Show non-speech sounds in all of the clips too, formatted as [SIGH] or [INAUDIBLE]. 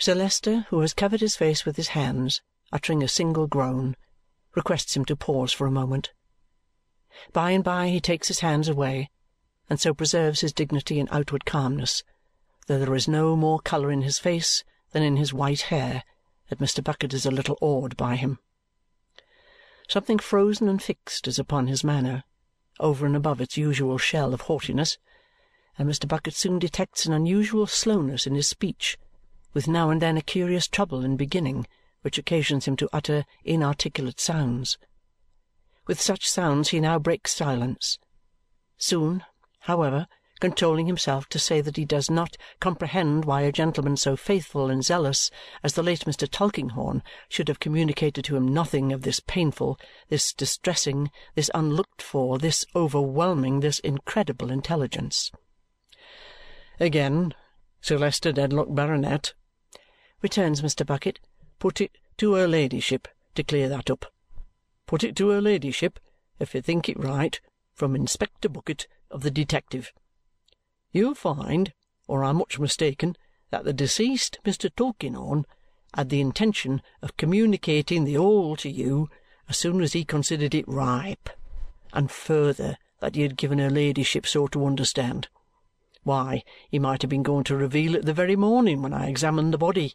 Sir Leicester, who has covered his face with his hands, uttering a single groan, requests him to pause for a moment. By and by he takes his hands away and so preserves his dignity and outward calmness, though there is no more colour in his face than in his white hair, that Mr. Bucket is a little awed by him. Something frozen and fixed is upon his manner, over and above its usual shell of haughtiness, and Mr. Bucket soon detects an unusual slowness in his speech, with now and then a curious trouble in beginning, which occasions him to utter inarticulate sounds. With such sounds he now breaks silence. Soon, however, controlling himself to say that he does not comprehend why a gentleman so faithful and zealous as the late Mr. Tulkinghorn should have communicated to him nothing of this painful, this distressing, this unlooked for, this overwhelming, this incredible intelligence. "Again, Sir Leicester Dedlock, Baronet," returns Mr. Bucket, "put it to her ladyship to clear that up. Put it to her ladyship, if you think it right, from Inspector Bucket of the Detective. You'll find, or I'm much mistaken, that the deceased Mr. Tulkinghorn had the intention of communicating the whole to you as soon as he considered it ripe, and further that he had given her ladyship so to understand. Why, he might have been going to reveal it the very morning when I examined the body.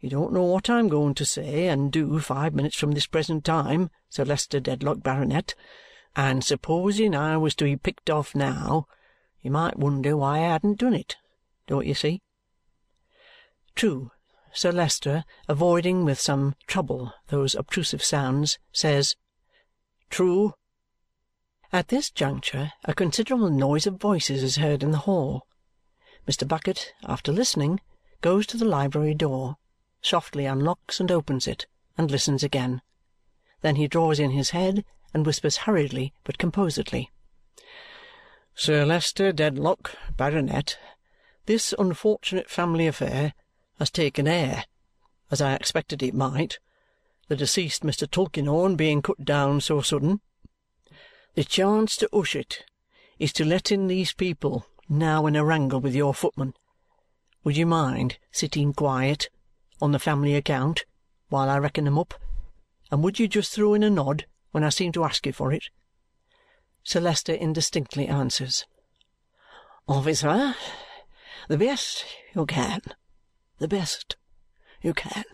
You don't know what I'm going to say and do five minutes from this present time, Sir Leicester Dedlock, Baronet, and supposing I was to be picked off now, you might wonder why I hadn't done it. Don't you see?" True, Sir Leicester, avoiding with some trouble those obtrusive sounds, says, "True." At this juncture a considerable noise of voices is heard in the hall. Mr. Bucket, after listening, goes to the library door, softly unlocks and opens it, and listens again. Then he draws in his head and whispers hurriedly but composedly, "Sir Leicester Dedlock, Baronet, this unfortunate family affair has taken air, as I expected it might, the deceased Mr. Tulkinghorn being cut down so sudden. The chance to hush it is to let in these people now in a wrangle with your footman. Would you mind sitting quiet, on the family account, while I reckon them up? And would you just throw in a nod when I seem to ask you for it?" Sir Leicester indistinctly answers, "Officer, the best you can, the best you can."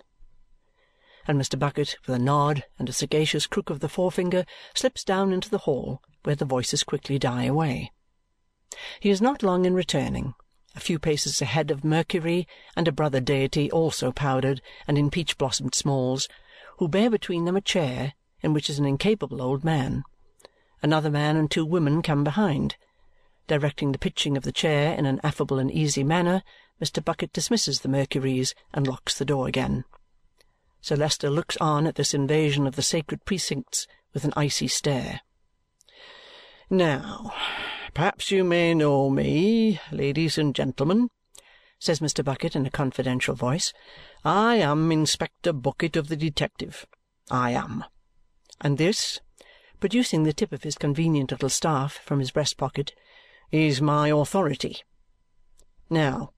And Mr. Bucket, with a nod and a sagacious crook of the forefinger, slips down into the hall, where the voices quickly die away. He is not long in returning, a few paces ahead of Mercury and a brother deity also powdered and in peach-blossomed smalls, who bear between them a chair in which is an incapable old man. Another man and two women come behind. Directing the pitching of the chair in an affable and easy manner, Mr. Bucket dismisses the Mercuries and locks the door again. Sir Leicester looks on at this invasion of the sacred precincts with an icy stare. "Now, perhaps you may know me, ladies and gentlemen," says Mr. Bucket in a confidential voice. "I am Inspector Bucket of the Detective. I am. And this," producing the tip of his convenient little staff from his breast pocket, "is my authority. Now,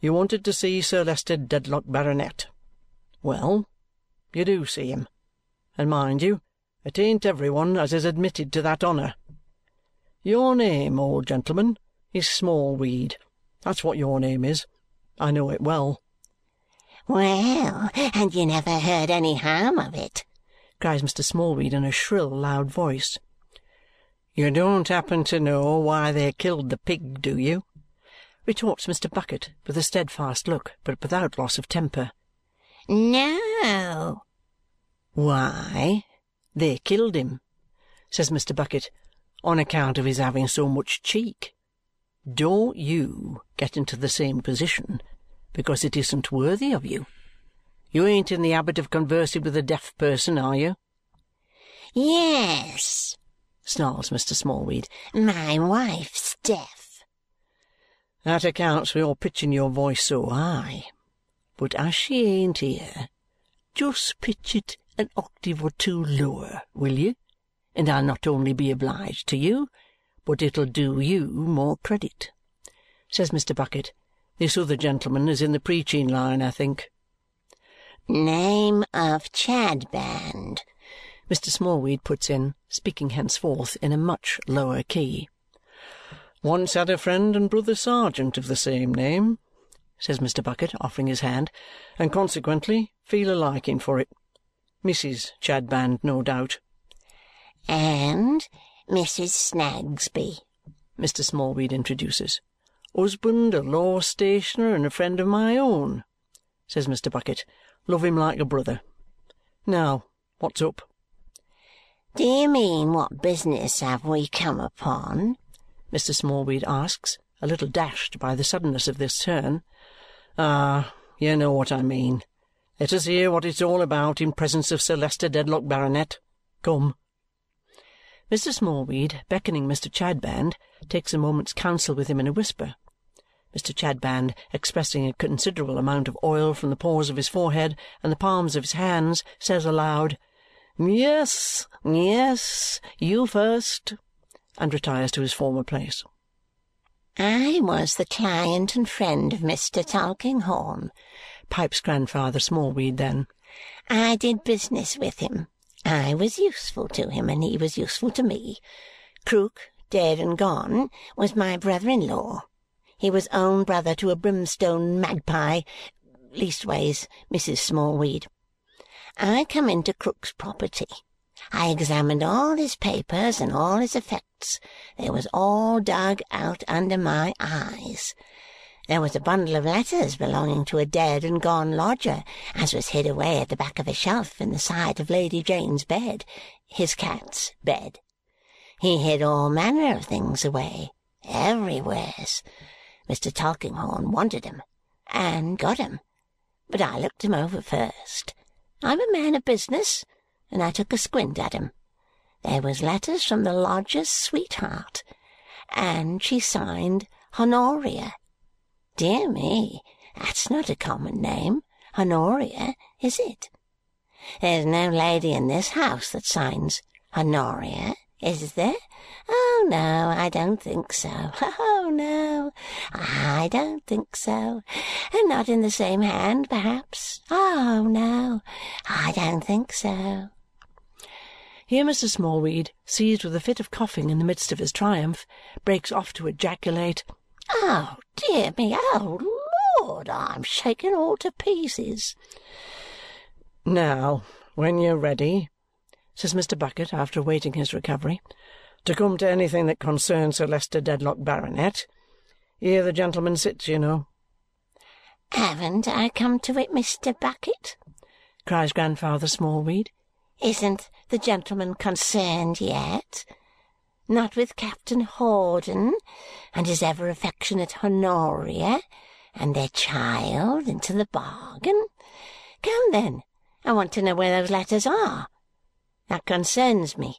you wanted to see Sir Leicester Dedlock, Baronet. Well! You do see him. And mind you, it ain't every one as is admitted to that honour. Your name, old gentleman, is Smallweed. That's what your name is. I know it well." "Well, and you never heard any harm of it!" cries Mr. Smallweed in a shrill, loud voice. "You don't happen to know why they killed the pig, do you?" retorts Mr. Bucket with a steadfast look, but without loss of temper. "No." "Why, they killed him," says Mr. Bucket, "on account of his having so much cheek. Don't you get into the same position, because it isn't worthy of you. You ain't in the habit of conversing with a deaf person, are you?" "Yes," snarls Mr. Smallweed. "My wife's deaf." "That accounts for your pitching your voice so high. But as she ain't here, just pitch it an octave or two lower, will you, and I'll not only be obliged to you, but it'll do you more credit," says Mr. Bucket, This other gentleman is in the preaching line, I think. Name of Chadband, Mr. Smallweed puts in, speaking henceforth in a much lower key. Once had a friend and brother sergeant of the same name, says Mr. Bucket, offering his hand, and consequently feel a liking for it. Mrs. Chadband, no doubt. and Mrs. Snagsby. Mr. Smallweed introduces. Husband, a law stationer, and a friend of my own, says Mr. Bucket. Love him like a brother. Now, what's up? Do you mean what business have we come upon? Mr. Smallweed asks, a little dashed by the suddenness of this turn. Ah, you know what I mean. Let us hear what it's all about in presence of Sir Leicester Dedlock, Baronet. Come. Mr. Smallweed, beckoning Mr. Chadband, takes a moment's counsel with him in a whisper. Mr. Chadband, expressing a considerable amount of oil from the pores of his forehead and the palms of his hands, says aloud, Yes, yes, you first, and retires to his former place. I was the client and friend of Mr. Tulkinghorn. Pipes Grandfather Smallweed then. I did business with him. I was useful to him, and he was useful to me. Krook, dead and gone, was my brother-in-law. He was own brother to a brimstone magpie, leastways, Mrs. Smallweed. I come into Krook's property. I examined all his papers and all his effects. They was all dug out under my eyes. There was a bundle of letters belonging to a dead and gone lodger, as was hid away at the back of a shelf in the side of Lady Jane's bed, his cat's bed. He hid all manner of things away, everywheres. Mr. Tulkinghorn wanted 'em, and got 'em, but I looked 'em over first. I'm a man of business, and I took a squint at 'em. There was letters from the lodger's sweetheart, and she signed Honoria. Dear me, that's not a common name, Honoria, is it? There's no lady in this house that signs Honoria, is there? Oh, no, I don't think so. [LAUGHS] Oh, no, I don't think so. And not in the same hand, perhaps. Oh, no, I don't think so. Here Mr. Smallweed, seized with a fit of coughing in the midst of his triumph, breaks off to ejaculate, Oh, dear me, oh, Lord, I'm shaken all to pieces. Now, when you're ready, says Mr. Bucket after awaiting his recovery, to come to anything that concerns Sir Leicester Dedlock, Baronet, here the gentleman sits, you know. Haven't I come to it, Mr. Bucket? cries Grandfather Smallweed. Isn't the gentleman concerned yet? Not with Captain Hawdon and his ever affectionate Honoria and their child into the bargain? Come, then, I want to know where those letters are. That concerns me.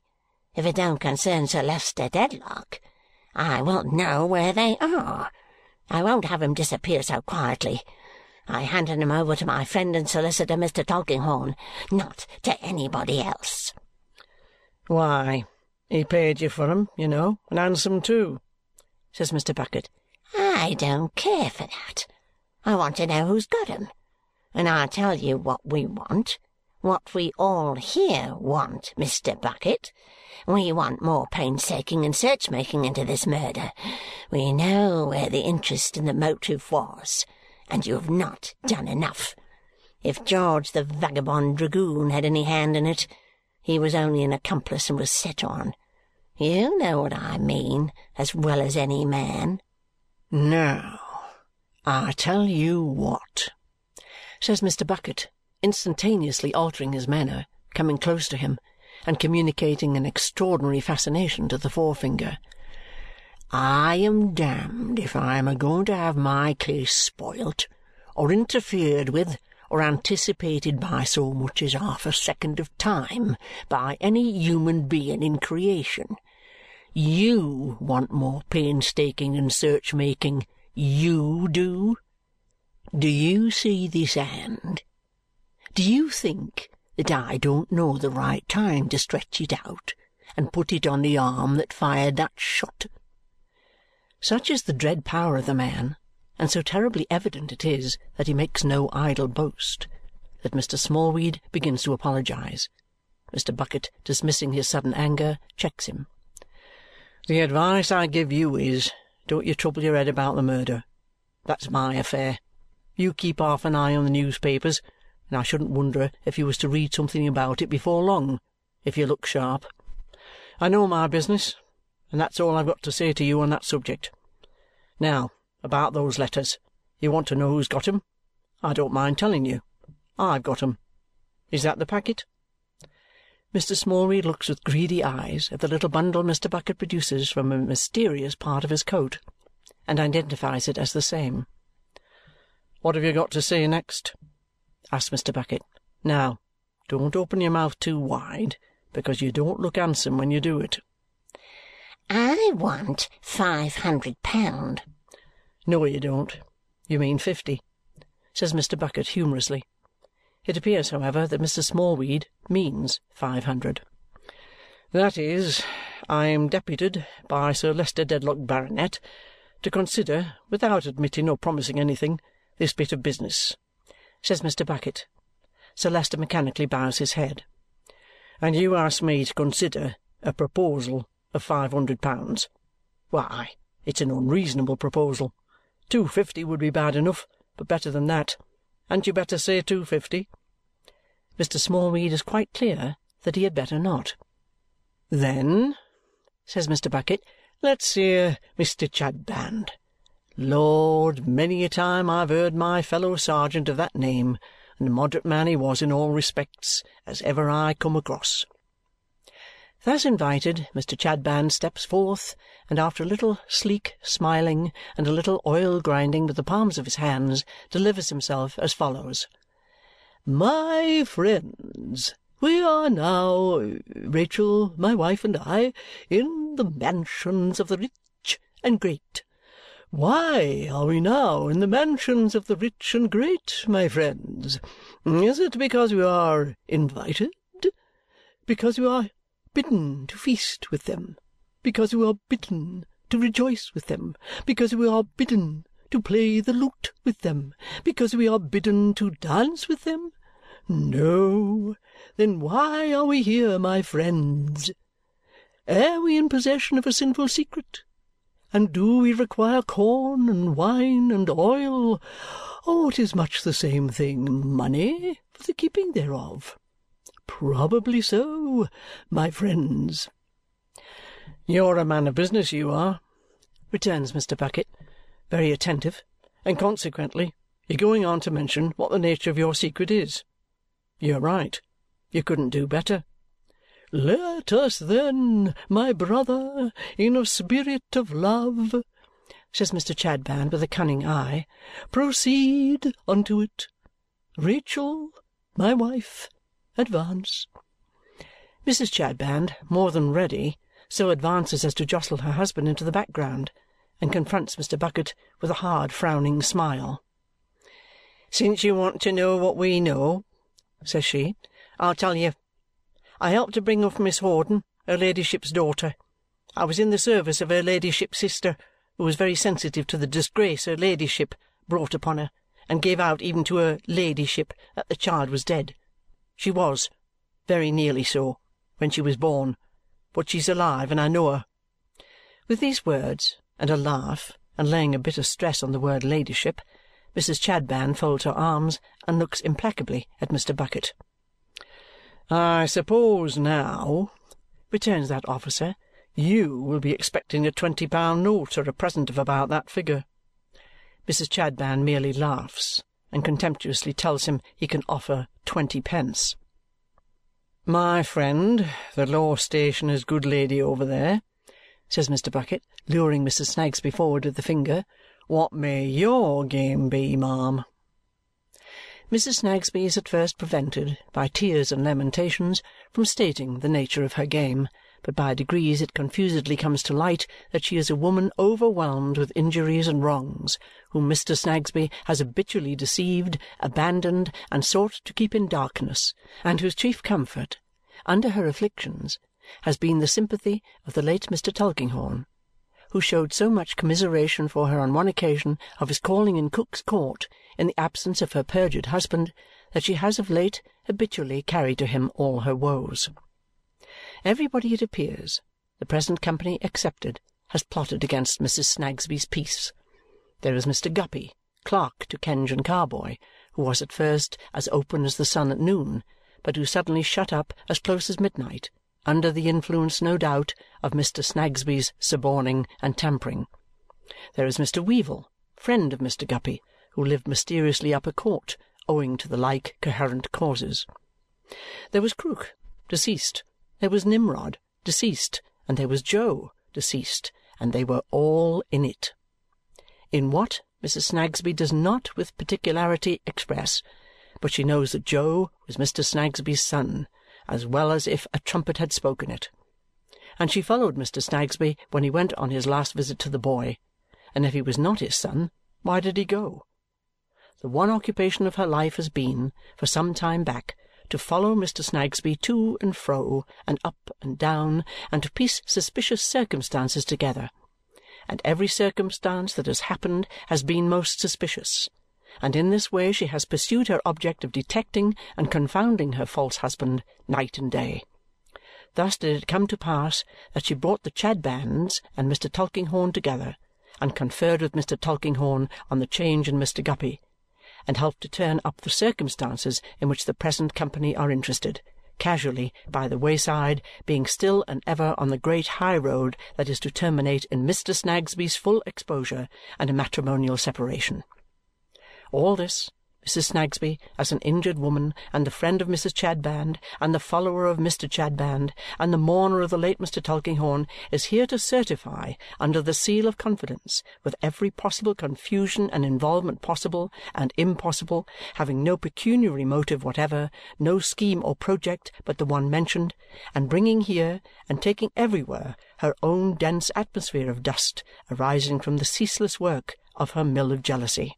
If it don't concern Sir Leicester Dedlock, I won't know where they are. I won't have 'em disappear so quietly. I handed 'em over to my friend and solicitor, Mr. Tulkinghorn, not to anybody else. Why, he paid you for 'em, you know, and handsome too, says Mr. Bucket. I don't care for that. I want to know who's got 'em. And I'll tell you what we want, what we all here want, Mr. Bucket. We want more painstaking and search-making into this murder. We know where the interest and the motive was, and you have not done enough. If George the vagabond dragoon had any hand in it, he was only an accomplice and was set on. You know what I mean as well as any man. Now, I tell you what, says Mr. Bucket, instantaneously altering his manner, coming close to him, and communicating an extraordinary fascination to the forefinger. I am damned if I am a going to have my case spoilt, or interfered with, or anticipated by so much as half a second of time by any human being in creation. You want more painstaking and search-making. You do. Do you see this hand? Do you think that I don't know the right time to stretch it out and put it on the arm that fired that shot? Such is the dread power of the man and so terribly evident it is that he makes no idle boast, that Mr. Smallweed begins to apologize. Mr. Bucket, dismissing his sudden anger, checks him. The advice I give you is, don't you trouble your head about the murder. That's my affair. You keep half an eye on the newspapers, and I shouldn't wonder if you was to read something about it before long, if you look sharp. I know my business, and that's all I've got to say to you on that subject. Now, about those letters. You want to know who's got 'em? I don't mind telling you. I've got 'em. Is that the packet? Mr. Smallweed looks with greedy eyes at the little bundle Mr. Bucket produces from a mysterious part of his coat and identifies it as the same. What have you got to say next? asks Mr. Bucket. Now, don't open your mouth too wide, because you don't look handsome when you do it. I want five hundred pound. No, you don't. You mean fifty, says Mr. Bucket humorously. It appears, however, that Mr. Smallweed means five hundred. That is, I am deputed by Sir Leicester Dedlock, Baronet, to consider, without admitting or promising anything, this bit of business, says Mr. Bucket. Sir Leicester mechanically bows his head. And you ask me to consider a proposal of five hundred pounds. Why, it's an unreasonable proposal. Two fifty would be bad enough, but better than that. Hadn't you better say two fifty? Mr. Smallweed is quite clear that he had better not. Then, says Mr. Bucket, let's hear Mr. Chadband. Lord, many a time I've heard my fellow sergeant of that name, and a moderate man he was in all respects, as ever I come across. Thus invited, Mr. Chadband steps forth, and after a little sleek smiling and a little oil grinding with the palms of his hands, delivers himself as follows. My friends, we are now, Rachael, my wife, and I, in the mansions of the rich and great. Why are we now in the mansions of the rich and great, my friends? Is it because we are invited? Because we are bidden to feast with them, because we are bidden to rejoice with them, because we are bidden to play the lute with them, because we are bidden to dance with them? No. Then why are we here, my friends? Are we in possession of a sinful secret? And do we require corn and wine and oil? Oh, it is much the same thing, money, for the keeping thereof. Probably so, my friends. You're a man of business, you are, returns Mr. Bucket, very attentive, and consequently you're going on to mention what the nature of your secret is. You're right. You couldn't do better. Let us then, my brother, in a spirit of love, says Mr. Chadband with a cunning eye, proceed unto it. Rachael, my wife, Advance. Mrs. Chadband, more than ready, so advances as to jostle her husband into the background and confronts Mr. Bucket with a hard frowning smile. Since you want to know what we know, says she, I'll tell you. I helped to bring up Miss Hawdon, her ladyship's daughter. I was in the service of her ladyship's sister, who was very sensitive to the disgrace her ladyship brought upon her, and gave out even to her ladyship that the child was dead. She was, very nearly so, when she was born, but she's alive, and I know her. With these words, and a laugh, and laying a bitter stress on the word ladyship, Mrs. Chadband folds her arms and looks implacably at Mr. Bucket. I suppose now, returns that officer, you will be expecting a twenty-pound note or a present of about that figure. Mrs. Chadband merely laughs and contemptuously tells him he can offer twenty pence. My friend, the law stationer's good lady over there, says Mr. Bucket, luring Mrs. Snagsby forward with the finger, what may your game be, ma'am? Mrs. Snagsby is at first prevented, by tears and lamentations, from stating the nature of her game but by degrees it confusedly comes to light that she is a woman overwhelmed with injuries and wrongs, whom Mr. Snagsby has habitually deceived, abandoned, and sought to keep in darkness, and whose chief comfort, under her afflictions, has been the sympathy of the late Mr. Tulkinghorn, who showed so much commiseration for her on one occasion of his calling in Cook's Court in the absence of her perjured husband that she has of late habitually carried to him all her woes. Everybody, it appears, the present company excepted, has plotted against Mrs. Snagsby's peace. There is Mr. Guppy, clerk to Kenge and Carboy, who was at first as open as the sun at noon, but who suddenly shut up as close as midnight, under the influence, no doubt, of Mr. Snagsby's suborning and tampering. There is Mr. Weevle, friend of Mr. Guppy, who lived mysteriously up a court, owing to the like coherent causes. There was Krook, deceased. There was Nimrod, deceased. And there was Jo, deceased. And they were all in it. In what, Mrs. Snagsby does not with particularity express, but she knows that Jo was Mr. Snagsby's son, as well as if a trumpet had spoken it. And she followed Mr. Snagsby when he went on his last visit to the boy, and if he was not his son, why did he go? The one occupation of her life has been, for some time back, to follow Mr. Snagsby to and fro, and up and down, and to piece suspicious circumstances together. And every circumstance that has happened has been most suspicious and in this way she has pursued her object of detecting and confounding her false husband night and day. Thus did it come to pass that she brought the Chadbands and Mr. Tulkinghorn together, and conferred with Mr. Tulkinghorn on the change in Mr. Guppy, and help to turn up the circumstances in which the present company are interested, casually, by the wayside, being still and ever on the great high road that is to terminate in Mr. Snagsby's full exposure and a matrimonial separation. All this, Mrs. Snagsby, as an injured woman, and the friend of Mrs. Chadband, and the follower of Mr. Chadband, and the mourner of the late Mr. Tulkinghorn, is here to certify under the seal of confidence, with every possible confusion and involvement possible and impossible, having no pecuniary motive whatever, no scheme or project but the one mentioned, and bringing here, and taking everywhere, her own dense atmosphere of dust arising from the ceaseless work of her mill of jealousy.